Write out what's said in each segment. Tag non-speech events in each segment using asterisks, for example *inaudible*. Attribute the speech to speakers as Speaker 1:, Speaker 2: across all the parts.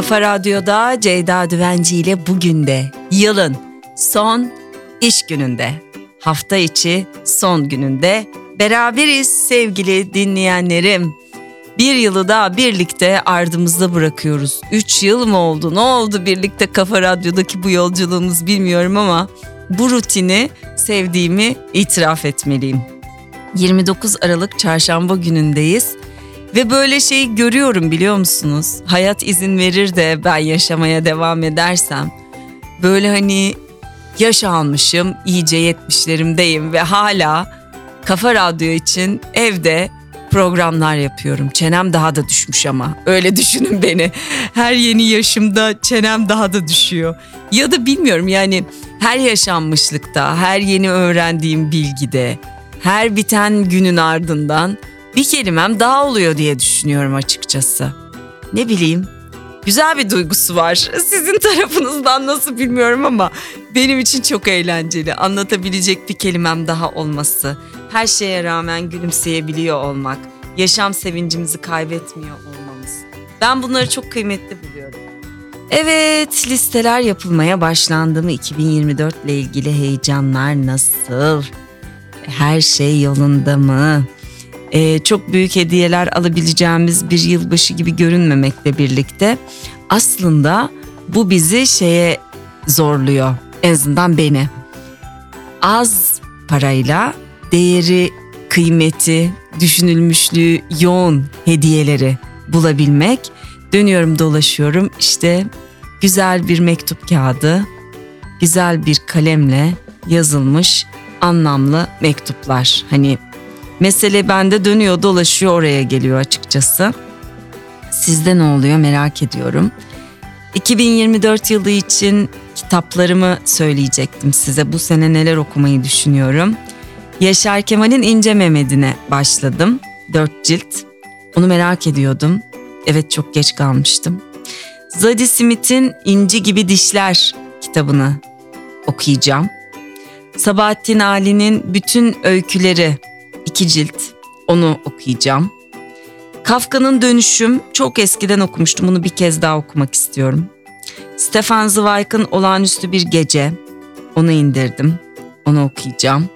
Speaker 1: Kafa Radyo'da Ceyda Düvenci ile bugün de yılın son iş gününde, hafta içi son gününde beraberiz sevgili dinleyenlerim. Bir yılı daha birlikte ardımızda bırakıyoruz. Üç yıl mı oldu? Ne oldu birlikte Kafa Radyo'daki bu yolculuğumuz bilmiyorum ama bu rutini sevdiğimi itiraf etmeliyim. 29 Aralık çarşamba günündeyiz. Ve böyle şeyi görüyorum biliyor musunuz? Hayat izin verir de ben yaşamaya devam edersem böyle hani yaş almışım, iyice yetmişlerimdeyim ve hala Kafa Radyo için evde programlar yapıyorum. Çenem daha da düşmüş ama öyle düşünün beni. Her yeni yaşımda çenem daha da düşüyor. Ya da bilmiyorum yani her yaşanmışlıkta, her yeni öğrendiğim bilgide, her biten günün ardından bir kelimem daha oluyor diye düşünüyorum açıkçası. Ne bileyim güzel bir duygusu var. *laughs* Sizin tarafınızdan nasıl bilmiyorum ama benim için çok eğlenceli. Anlatabilecek bir kelimem daha olması, her şeye rağmen gülümseyebiliyor olmak, yaşam sevincimizi kaybetmiyor olmamız. Ben bunları çok kıymetli buluyorum. Evet, listeler yapılmaya başlandı mı? 2024 ile ilgili heyecanlar nasıl? Her şey yolunda mı? Ee, çok büyük hediyeler alabileceğimiz bir yılbaşı gibi görünmemekle birlikte aslında bu bizi şeye zorluyor. En azından beni. Az parayla değeri, kıymeti, düşünülmüşlüğü yoğun hediyeleri bulabilmek. Dönüyorum dolaşıyorum işte güzel bir mektup kağıdı, güzel bir kalemle yazılmış anlamlı mektuplar. Hani mesele bende dönüyor dolaşıyor oraya geliyor açıkçası. Sizde ne oluyor merak ediyorum. 2024 yılı için kitaplarımı söyleyecektim size. Bu sene neler okumayı düşünüyorum. Yaşar Kemal'in İnce Mehmet'ine başladım. Dört cilt. Onu merak ediyordum. Evet çok geç kalmıştım. Zadie Smith'in İnci Gibi Dişler kitabını okuyacağım. Sabahattin Ali'nin bütün öyküleri iki cilt onu okuyacağım. Kafka'nın Dönüşüm çok eskiden okumuştum bunu bir kez daha okumak istiyorum. Stefan Zweig'ın Olağanüstü Bir Gece onu indirdim onu okuyacağım.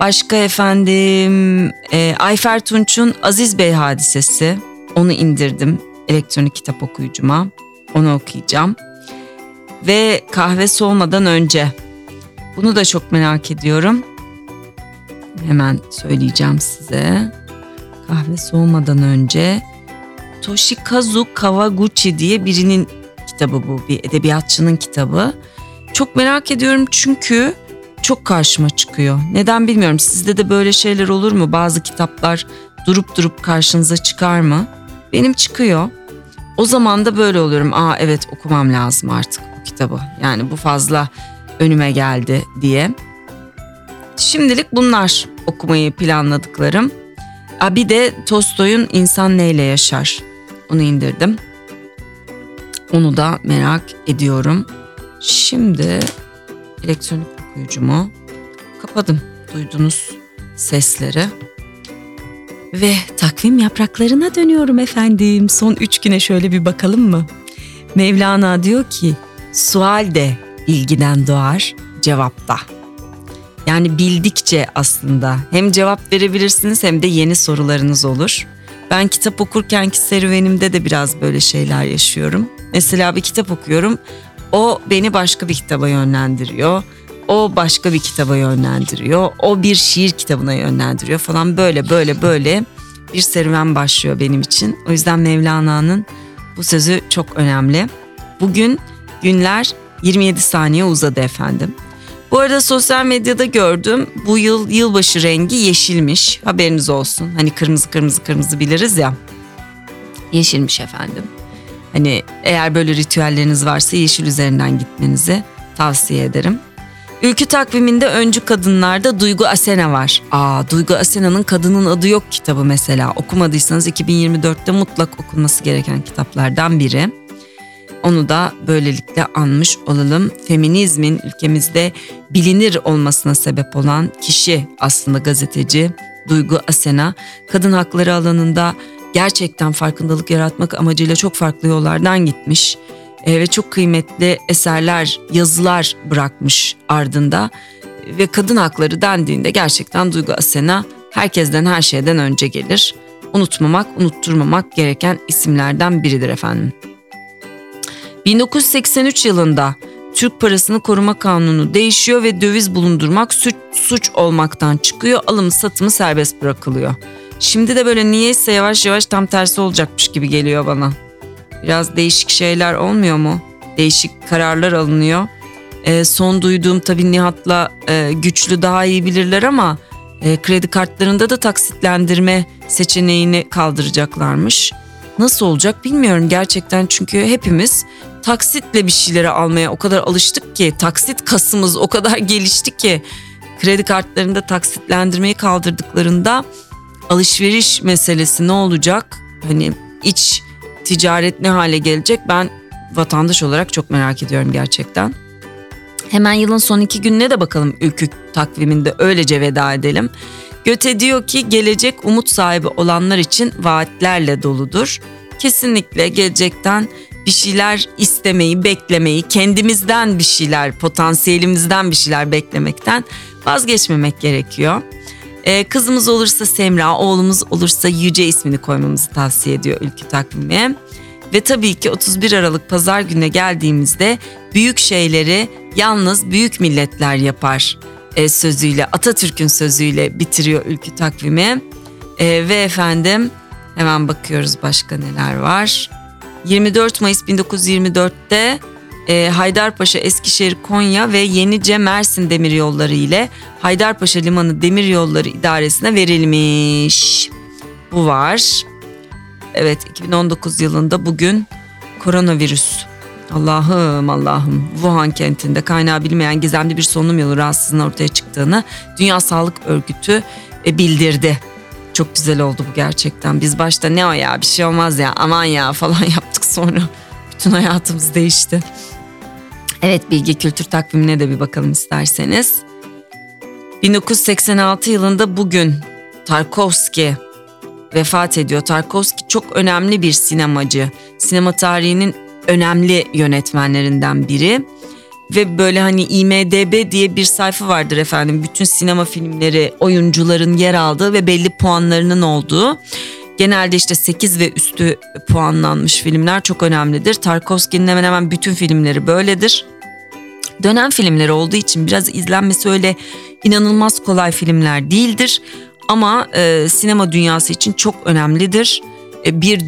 Speaker 1: Başka efendim e, Ayfer Tunç'un Aziz Bey hadisesi onu indirdim elektronik kitap okuyucuma onu okuyacağım. Ve kahve soğumadan önce bunu da çok merak ediyorum. Hemen söyleyeceğim size. Kahve soğumadan önce Toshikazu Kawaguchi diye birinin kitabı bu. Bir edebiyatçının kitabı. Çok merak ediyorum çünkü çok karşıma çıkıyor. Neden bilmiyorum. Sizde de böyle şeyler olur mu? Bazı kitaplar durup durup karşınıza çıkar mı? Benim çıkıyor. O zaman da böyle oluyorum. Aa evet okumam lazım artık bu kitabı. Yani bu fazla önüme geldi diye. Şimdilik bunlar okumayı planladıklarım. Aa, bir de Tolstoy'un İnsan Neyle Yaşar. Onu indirdim. Onu da merak ediyorum. Şimdi elektronik okuyucumu kapadım. Duydunuz sesleri. Ve takvim yapraklarına dönüyorum efendim. Son üç güne şöyle bir bakalım mı? Mevlana diyor ki sual de bilgiden doğar, cevap da. Yani bildikçe aslında hem cevap verebilirsiniz hem de yeni sorularınız olur. Ben kitap okurkenki serüvenimde de biraz böyle şeyler yaşıyorum. Mesela bir kitap okuyorum. O beni başka bir kitaba yönlendiriyor. O başka bir kitaba yönlendiriyor. O bir şiir kitabına yönlendiriyor falan böyle böyle böyle bir serüven başlıyor benim için. O yüzden Mevlana'nın bu sözü çok önemli. Bugün günler 27 saniye uzadı efendim. Bu arada sosyal medyada gördüm bu yıl yılbaşı rengi yeşilmiş haberiniz olsun. Hani kırmızı kırmızı kırmızı biliriz ya. Yeşilmiş efendim. Hani eğer böyle ritüelleriniz varsa yeşil üzerinden gitmenizi tavsiye ederim. Ülkü takviminde öncü kadınlarda Duygu Asena var. Aa Duygu Asena'nın Kadının Adı Yok kitabı mesela. Okumadıysanız 2024'te mutlak okunması gereken kitaplardan biri. Onu da böylelikle anmış olalım. Feminizmin ülkemizde bilinir olmasına sebep olan kişi aslında gazeteci Duygu Asena. Kadın hakları alanında gerçekten farkındalık yaratmak amacıyla çok farklı yollardan gitmiş e, ve çok kıymetli eserler, yazılar bırakmış ardında ve kadın hakları dendiğinde gerçekten Duygu Asena herkesten her şeyden önce gelir. Unutmamak, unutturmamak gereken isimlerden biridir efendim. 1983 yılında Türk parasını koruma kanunu değişiyor ve döviz bulundurmak suç, suç olmaktan çıkıyor. Alımı satımı serbest bırakılıyor. Şimdi de böyle niyeyse yavaş yavaş tam tersi olacakmış gibi geliyor bana. Biraz değişik şeyler olmuyor mu? Değişik kararlar alınıyor. E, son duyduğum tabii Nihat'la e, güçlü daha iyi bilirler ama e, kredi kartlarında da taksitlendirme seçeneğini kaldıracaklarmış. Nasıl olacak bilmiyorum gerçekten çünkü hepimiz taksitle bir şeyleri almaya o kadar alıştık ki taksit kasımız o kadar *laughs* gelişti ki kredi kartlarında taksitlendirmeyi kaldırdıklarında alışveriş meselesi ne olacak? Hani iç ticaret ne hale gelecek? Ben vatandaş olarak çok merak ediyorum gerçekten. Hemen yılın son iki gününe de bakalım ülkü takviminde öylece veda edelim. Göte diyor ki gelecek umut sahibi olanlar için vaatlerle doludur. Kesinlikle gelecekten bir şeyler istemeyi, beklemeyi, kendimizden bir şeyler, potansiyelimizden bir şeyler beklemekten vazgeçmemek gerekiyor. Ee, kızımız olursa Semra, oğlumuz olursa Yüce ismini koymamızı tavsiye ediyor ülkü takvimi. Ve tabii ki 31 Aralık pazar gününe geldiğimizde büyük şeyleri yalnız büyük milletler yapar e, sözüyle Atatürk'ün sözüyle bitiriyor ülkü takvimi. E, ve efendim hemen bakıyoruz başka neler var. 24 Mayıs 1924'te e, Haydarpaşa Eskişehir Konya ve Yenice Mersin demiryolları ile Haydarpaşa Limanı Demiryolları İdaresi'ne verilmiş. Bu var. Evet 2019 yılında bugün koronavirüs Allah'ım Allah'ım Wuhan kentinde kaynağı bilmeyen gizemli bir solunum yolu rahatsızlığının ortaya çıktığını Dünya Sağlık Örgütü e, bildirdi. Çok güzel oldu bu gerçekten. Biz başta ne o ya bir şey olmaz ya aman ya falan *laughs* yaptık sonra bütün hayatımız değişti. Evet bilgi kültür takvimine de bir bakalım isterseniz. 1986 yılında bugün Tarkovski vefat ediyor. Tarkovski çok önemli bir sinemacı. Sinema tarihinin önemli yönetmenlerinden biri. Ve böyle hani IMDB diye bir sayfa vardır efendim. Bütün sinema filmleri, oyuncuların yer aldığı ve belli puanlarının olduğu. Genelde işte 8 ve üstü puanlanmış filmler çok önemlidir. Tarkovski'nin hemen hemen bütün filmleri böyledir. Dönem filmleri olduğu için biraz izlenmesi öyle inanılmaz kolay filmler değildir. Ama e, sinema dünyası için çok önemlidir. E, bir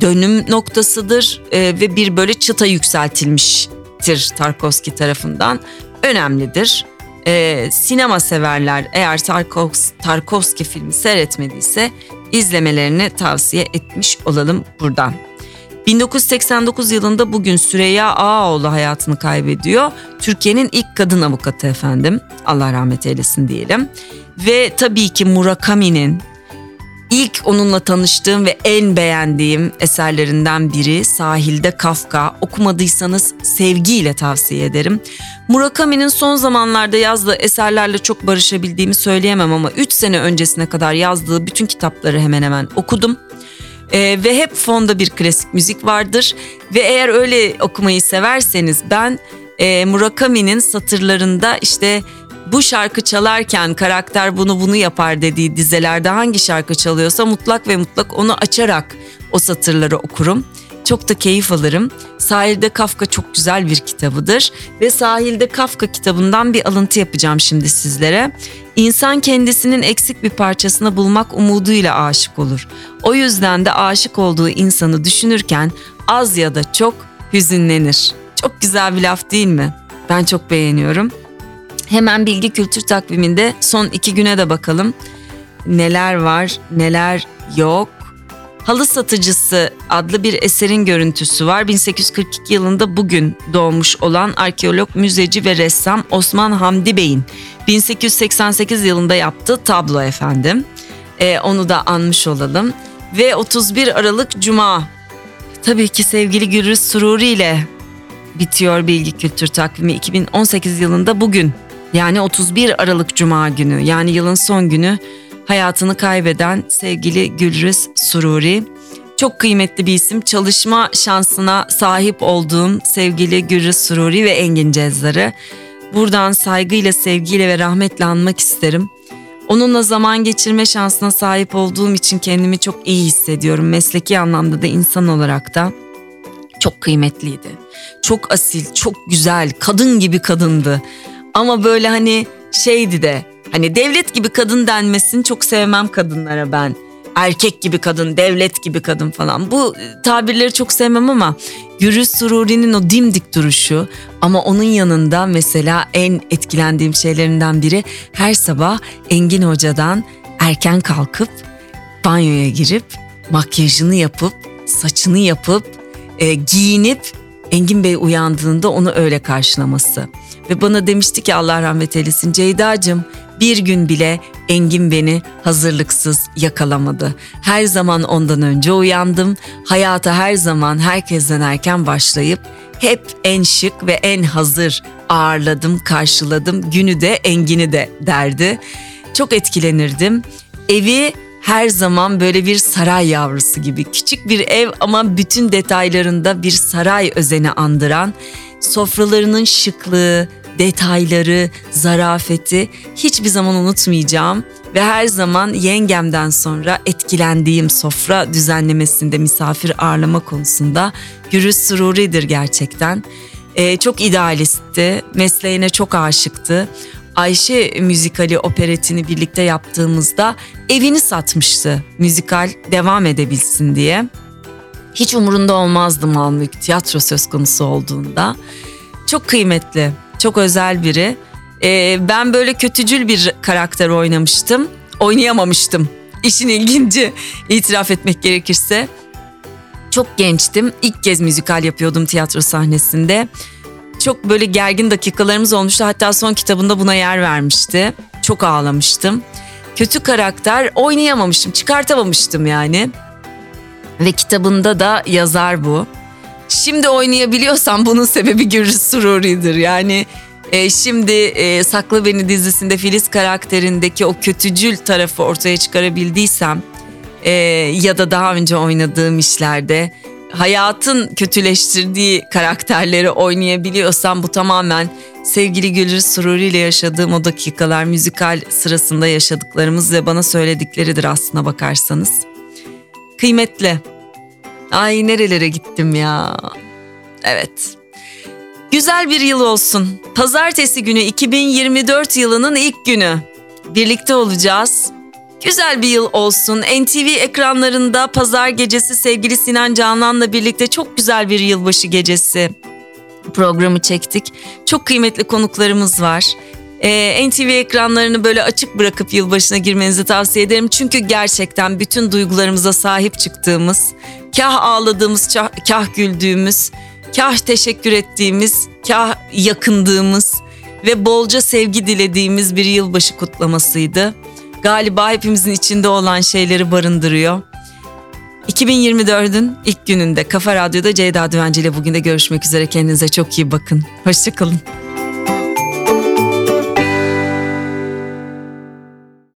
Speaker 1: dönüm noktasıdır e, ve bir böyle çıta yükseltilmiştir Tarkovski tarafından. Önemlidir. E, sinema severler eğer Tarkovs, Tarkovski filmi seyretmediyse izlemelerini tavsiye etmiş olalım buradan. 1989 yılında bugün Süreyya Ağaoğlu hayatını kaybediyor. Türkiye'nin ilk kadın avukatı efendim. Allah rahmet eylesin diyelim. Ve tabii ki Murakami'nin İlk onunla tanıştığım ve en beğendiğim eserlerinden biri Sahilde Kafka. Okumadıysanız sevgiyle tavsiye ederim. Murakami'nin son zamanlarda yazdığı eserlerle çok barışabildiğimi söyleyemem ama 3 sene öncesine kadar yazdığı bütün kitapları hemen hemen okudum. Ee, ve hep fonda bir klasik müzik vardır ve eğer öyle okumayı severseniz ben e, Murakami'nin satırlarında işte bu şarkı çalarken karakter bunu bunu yapar dediği dizelerde hangi şarkı çalıyorsa mutlak ve mutlak onu açarak o satırları okurum. Çok da keyif alırım. Sahilde Kafka çok güzel bir kitabıdır ve Sahilde Kafka kitabından bir alıntı yapacağım şimdi sizlere. İnsan kendisinin eksik bir parçasını bulmak umuduyla aşık olur. O yüzden de aşık olduğu insanı düşünürken az ya da çok hüzünlenir. Çok güzel bir laf değil mi? Ben çok beğeniyorum. Hemen bilgi kültür takviminde son iki güne de bakalım. Neler var, neler yok. Halı Satıcısı adlı bir eserin görüntüsü var. 1842 yılında bugün doğmuş olan arkeolog, müzeci ve ressam Osman Hamdi Bey'in 1888 yılında yaptığı tablo efendim. Ee, onu da anmış olalım. Ve 31 Aralık Cuma. Tabii ki sevgili Gürüz Sururi ile bitiyor bilgi kültür takvimi 2018 yılında bugün yani 31 Aralık Cuma günü yani yılın son günü hayatını kaybeden sevgili Gülriz Sururi Çok kıymetli bir isim. Çalışma şansına sahip olduğum sevgili Gürrü Sururi ve Engin Cezdar'ı. Buradan saygıyla, sevgiyle ve rahmetle anmak isterim. Onunla zaman geçirme şansına sahip olduğum için kendimi çok iyi hissediyorum. Mesleki anlamda da insan olarak da çok kıymetliydi. Çok asil, çok güzel, kadın gibi kadındı. Ama böyle hani şeydi de hani devlet gibi kadın denmesini çok sevmem kadınlara ben. Erkek gibi kadın, devlet gibi kadın falan. Bu e, tabirleri çok sevmem ama Gürü Sururi'nin o dimdik duruşu ama onun yanında mesela en etkilendiğim şeylerinden biri her sabah Engin Hoca'dan erken kalkıp banyoya girip makyajını yapıp saçını yapıp e, giyinip Engin Bey uyandığında onu öyle karşılaması. Ve bana demişti ki Allah rahmet eylesin Ceyda'cığım bir gün bile Engin beni hazırlıksız yakalamadı. Her zaman ondan önce uyandım. Hayata her zaman herkesten erken başlayıp hep en şık ve en hazır ağırladım, karşıladım. Günü de Engin'i de derdi. Çok etkilenirdim. Evi her zaman böyle bir saray yavrusu gibi küçük bir ev ama bütün detaylarında bir saray özeni andıran sofralarının şıklığı, detayları, zarafeti hiçbir zaman unutmayacağım ve her zaman yengemden sonra etkilendiğim sofra düzenlemesinde misafir ağırlama konusunda Gürüz Sururi'dir gerçekten. Ee, çok idealistti, mesleğine çok aşıktı. Ayşe müzikali operetini birlikte yaptığımızda evini satmıştı müzikal devam edebilsin diye. Hiç umurunda olmazdı mal tiyatro söz konusu olduğunda. Çok kıymetli, çok özel biri. Ee, ben böyle kötücül bir karakter oynamıştım. Oynayamamıştım. İşin ilginci itiraf etmek gerekirse. Çok gençtim. İlk kez müzikal yapıyordum tiyatro sahnesinde. Çok böyle gergin dakikalarımız olmuştu. Hatta son kitabında buna yer vermişti. Çok ağlamıştım. Kötü karakter oynayamamıştım, çıkartamamıştım yani. Ve kitabında da yazar bu. Şimdi oynayabiliyorsam bunun sebebi Gürüz Sururi'dir. Yani e, şimdi e, Sakla Beni dizisinde Filiz karakterindeki o kötücül tarafı ortaya çıkarabildiysem e, ya da daha önce oynadığım işlerde hayatın kötüleştirdiği karakterleri oynayabiliyorsam bu tamamen sevgili Gülür Sururi ile yaşadığım o dakikalar müzikal sırasında yaşadıklarımız ve bana söyledikleridir aslına bakarsanız. Kıymetli. Ay nerelere gittim ya. Evet. Güzel bir yıl olsun. Pazartesi günü 2024 yılının ilk günü. Birlikte olacağız. Güzel bir yıl olsun. NTV ekranlarında pazar gecesi sevgili Sinan Canan'la birlikte çok güzel bir yılbaşı gecesi programı çektik. Çok kıymetli konuklarımız var. Ee, NTV ekranlarını böyle açık bırakıp yılbaşına girmenizi tavsiye ederim. Çünkü gerçekten bütün duygularımıza sahip çıktığımız, kah ağladığımız, kah, kah güldüğümüz, kah teşekkür ettiğimiz, kah yakındığımız ve bolca sevgi dilediğimiz bir yılbaşı kutlamasıydı. Galiba hepimizin içinde olan şeyleri barındırıyor. 2024'ün ilk gününde Kafa Radyo'da Ceyda Düvenci ile bugün de görüşmek üzere. Kendinize çok iyi bakın. Hoşçakalın.